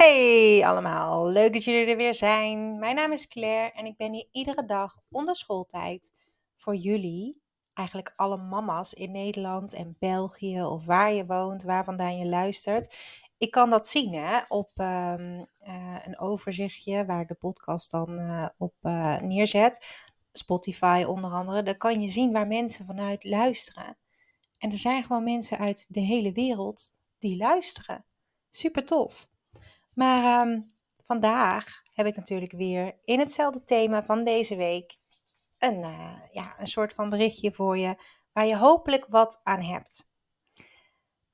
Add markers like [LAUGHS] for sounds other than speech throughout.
Hey allemaal, leuk dat jullie er weer zijn. Mijn naam is Claire en ik ben hier iedere dag onder schooltijd voor jullie, eigenlijk alle mama's in Nederland en België of waar je woont, waar vandaan je luistert. Ik kan dat zien hè, op ehm, eh, een overzichtje waar de podcast dan eh, op uh, neerzet. Spotify onder andere. Daar kan je zien waar mensen vanuit luisteren. En er zijn gewoon mensen uit de hele wereld die luisteren. Super tof. Maar ehm, vandaag heb ik natuurlijk weer in hetzelfde thema van deze week een, uh, ja, een soort van berichtje voor je waar je hopelijk wat aan hebt.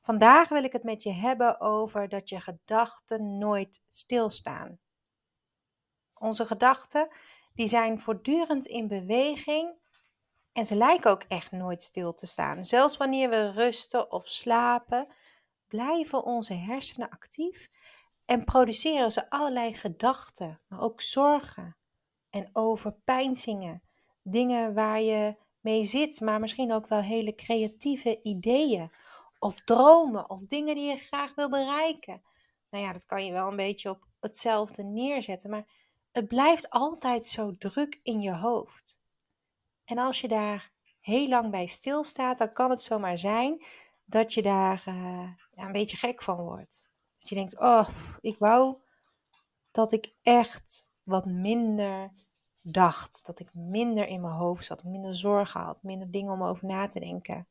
Vandaag wil ik het met je hebben over dat je gedachten nooit stilstaan. Onze gedachten die zijn voortdurend in beweging en ze lijken ook echt nooit stil te staan. Zelfs wanneer we rusten of slapen, blijven onze hersenen actief en produceren ze allerlei gedachten, maar ook zorgen en overpeinzingen. Dingen waar je mee zit, maar misschien ook wel hele creatieve ideeën of dromen of dingen die je graag wil bereiken. Nou ja, dat kan je wel een beetje op hetzelfde neerzetten, maar het blijft altijd zo druk in je hoofd. En als je daar heel lang bij stilstaat, dan kan het zomaar zijn dat je daar ja, een beetje gek van wordt. Dat je denkt, oh, ik wou dat ik echt wat minder dacht. Dat ik minder in mijn hoofd zat, minder zorgen had, minder dingen om over na te denken.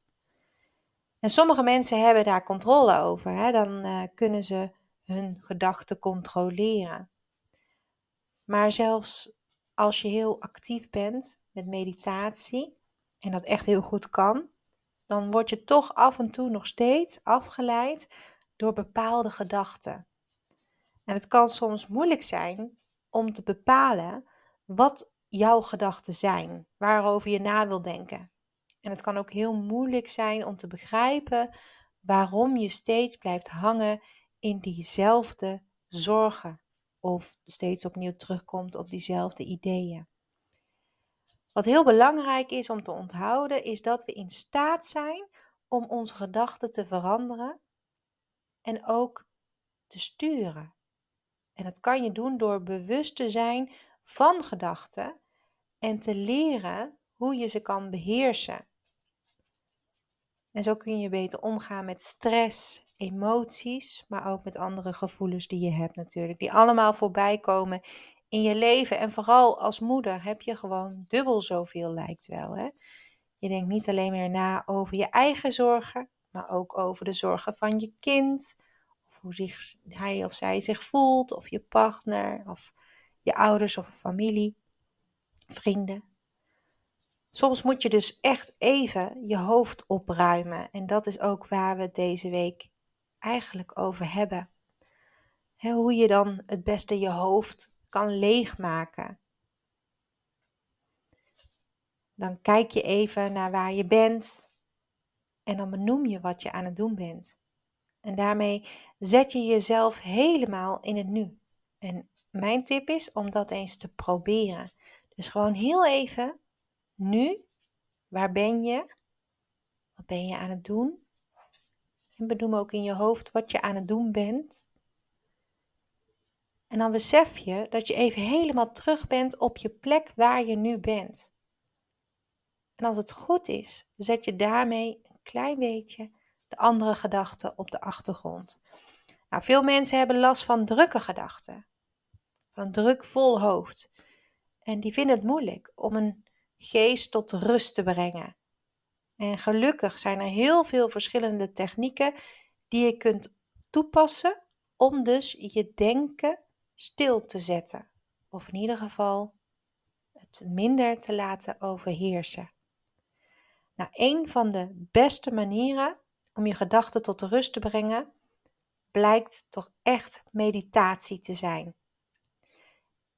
En sommige mensen hebben daar controle over. Hè? Dan uh, kunnen ze hun gedachten controleren. Maar zelfs als je heel actief bent met meditatie en dat echt heel goed kan, dan word je toch af en toe nog steeds afgeleid door bepaalde gedachten. En het kan soms moeilijk zijn om te bepalen wat jouw gedachten zijn, waarover je na wil denken. En het kan ook heel moeilijk zijn om te begrijpen waarom je steeds blijft hangen in diezelfde zorgen of steeds opnieuw terugkomt op diezelfde ideeën. Wat heel belangrijk is om te onthouden, is dat we in staat zijn om onze gedachten te veranderen en ook te sturen. En dat kan je doen door bewust te zijn van gedachten en te leren hoe je ze kan beheersen. En zo kun je beter omgaan met stress, emoties, maar ook met andere gevoelens die je hebt natuurlijk, die allemaal voorbij komen in je leven. En vooral als moeder heb je gewoon dubbel zoveel, lijkt wel. Hè? Je denkt niet alleen meer na over je eigen zorgen, maar ook over de zorgen van je kind. Of hoe zich, hij of zij zich voelt, of je partner, of je ouders of familie, vrienden. Soms moet je dus echt even je hoofd opruimen. En dat is ook waar we het deze week eigenlijk over hebben. hoe je dan het beste je hoofd kan leegmaken. Dan kijk je even naar waar je bent en dan benoem je wat je aan het doen bent. En daarmee zet je jezelf helemaal in het nu. En mijn tip is om dat eens te proberen. Dus gewoon heel even nu, waar ben je? Wat ben je aan het doen? En benoem ook in je hoofd wat je aan het doen bent. En dan besef je dat je even helemaal terug bent op je plek waar je nu bent. En als het goed is, zet je daarmee klein beetje de andere gedachten op de achtergrond. Nou, veel mensen hebben last van drukke gedachten, van druk vol hoofd. En die vinden het moeilijk om een geest tot rust te brengen. En gelukkig zijn er heel veel verschillende technieken die je kunt toepassen om dus je denken stil te zetten. Of in ieder geval het minder te laten overheersen. Nou, een van de beste manieren om je gedachten tot rust te brengen, blijkt toch echt meditatie te zijn.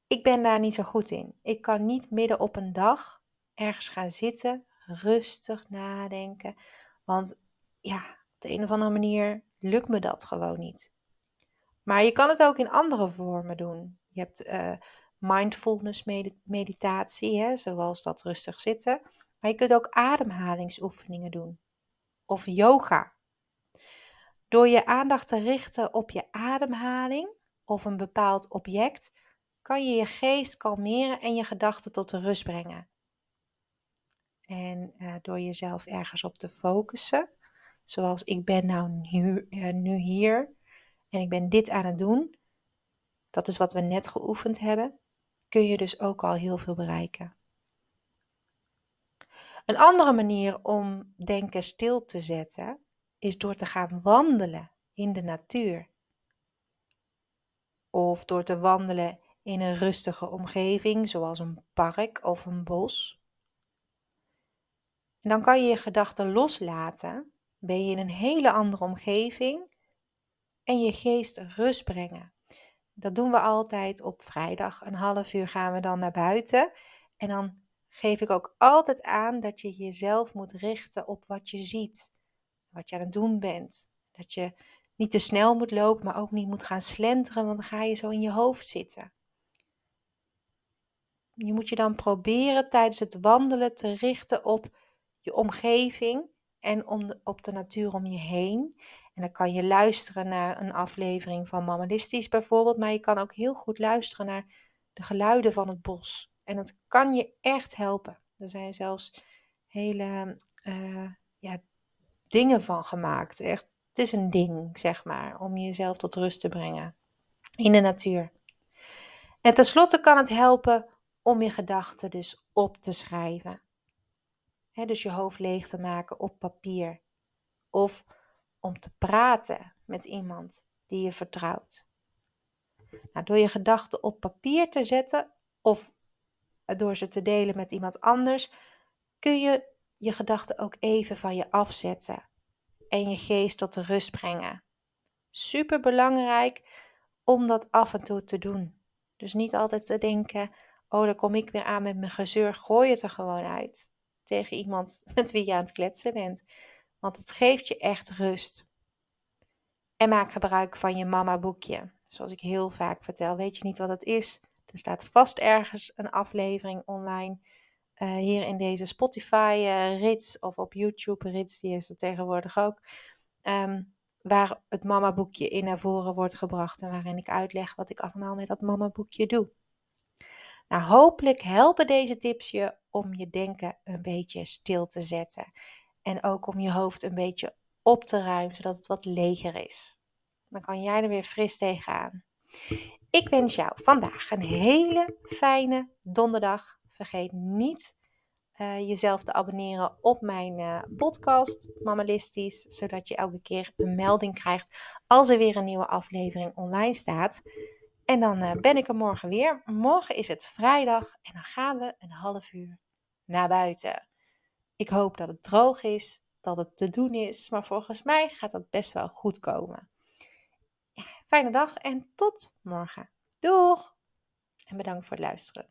Ik ben daar niet zo goed in. Ik kan niet midden op een dag ergens gaan zitten, rustig nadenken. Want ja, op de een of andere manier lukt me dat gewoon niet. Maar je kan het ook in andere vormen doen. Je hebt uh, mindfulness meditatie, hè, zoals dat rustig zitten. Maar je kunt ook ademhalingsoefeningen doen. Of yoga. Door je aandacht te richten op je ademhaling of een bepaald object, kan je je geest kalmeren en je gedachten tot de rust brengen. En uh, door jezelf ergens op te focussen, zoals ik ben nou uh, nu hier en ik ben dit aan het doen, dat is wat we net geoefend hebben, kun je dus ook al heel veel bereiken. Een andere manier om denken stil te zetten is door te gaan wandelen in de natuur. Of door te wandelen in een rustige omgeving, zoals een park of een bos. Dan kan je je gedachten loslaten, ben je in een hele andere omgeving en je geest rust brengen. Dat doen we altijd op vrijdag. Een half uur gaan we dan naar buiten. En dan geef ik ook altijd aan dat je jezelf moet richten op wat je ziet, wat je aan het doen bent. Dat je niet te snel moet lopen, maar ook niet moet gaan slenteren, want dan ga je zo in je hoofd zitten. Je moet je dan proberen tijdens het wandelen te richten op je omgeving en om op de natuur om je heen. En dan kan je luisteren naar een aflevering van Mammalistisch bijvoorbeeld, maar je kan ook heel goed luisteren naar de geluiden van het bos. En dat kan je echt helpen. Er zijn zelfs hele uh, ja, dingen van gemaakt. Echt, het is een ding, zeg maar, om jezelf tot rust te brengen in de natuur. En tenslotte kan het helpen om je gedachten dus op te schrijven. dus je hoofd leeg te maken op papier. Of om te praten met iemand die je vertrouwt. Nou, door je gedachten op papier te zetten of door ze te delen met iemand anders, kun je je gedachten ook even van je afzetten en je geest tot de rust brengen. Super belangrijk om dat af en toe te doen. Dus niet altijd te denken: oh, daar kom ik weer aan met mijn gezeur. Gooi het er gewoon uit tegen iemand [LAUGHS] met wie je aan het kletsen bent. Want het geeft je echt rust. En maak gebruik van je mama boekje. Zoals ik heel vaak vertel, weet je niet wat het is? Er staat vast ergens een aflevering online. Uh, hier in deze Spotify-rits eh, of op YouTube-rits, die is er tegenwoordig ook. Um, waar het mama-boekje in naar voren wordt gebracht en waarin ik uitleg wat ik allemaal met dat mama-boekje doe. Nou, hopelijk helpen deze tips je om je denken een beetje stil te zetten. En ook om je hoofd een beetje op te ruimen, zodat het wat leger is. Dan kan jij er weer fris tegenaan. Ik wens jou vandaag een hele fijne donderdag. Vergeet niet uh, jezelf te abonneren op mijn uh, podcast Mammalistisch, zodat je elke keer een melding krijgt als er weer een nieuwe aflevering online staat. En dan uh, ben ik er morgen weer. Morgen is het vrijdag en dan gaan we een half uur naar buiten. Ik hoop dat het droog is, dat het te doen is, maar volgens mij gaat dat best wel goed komen. Fijne dag en tot morgen. Doeg! En bedankt voor het luisteren.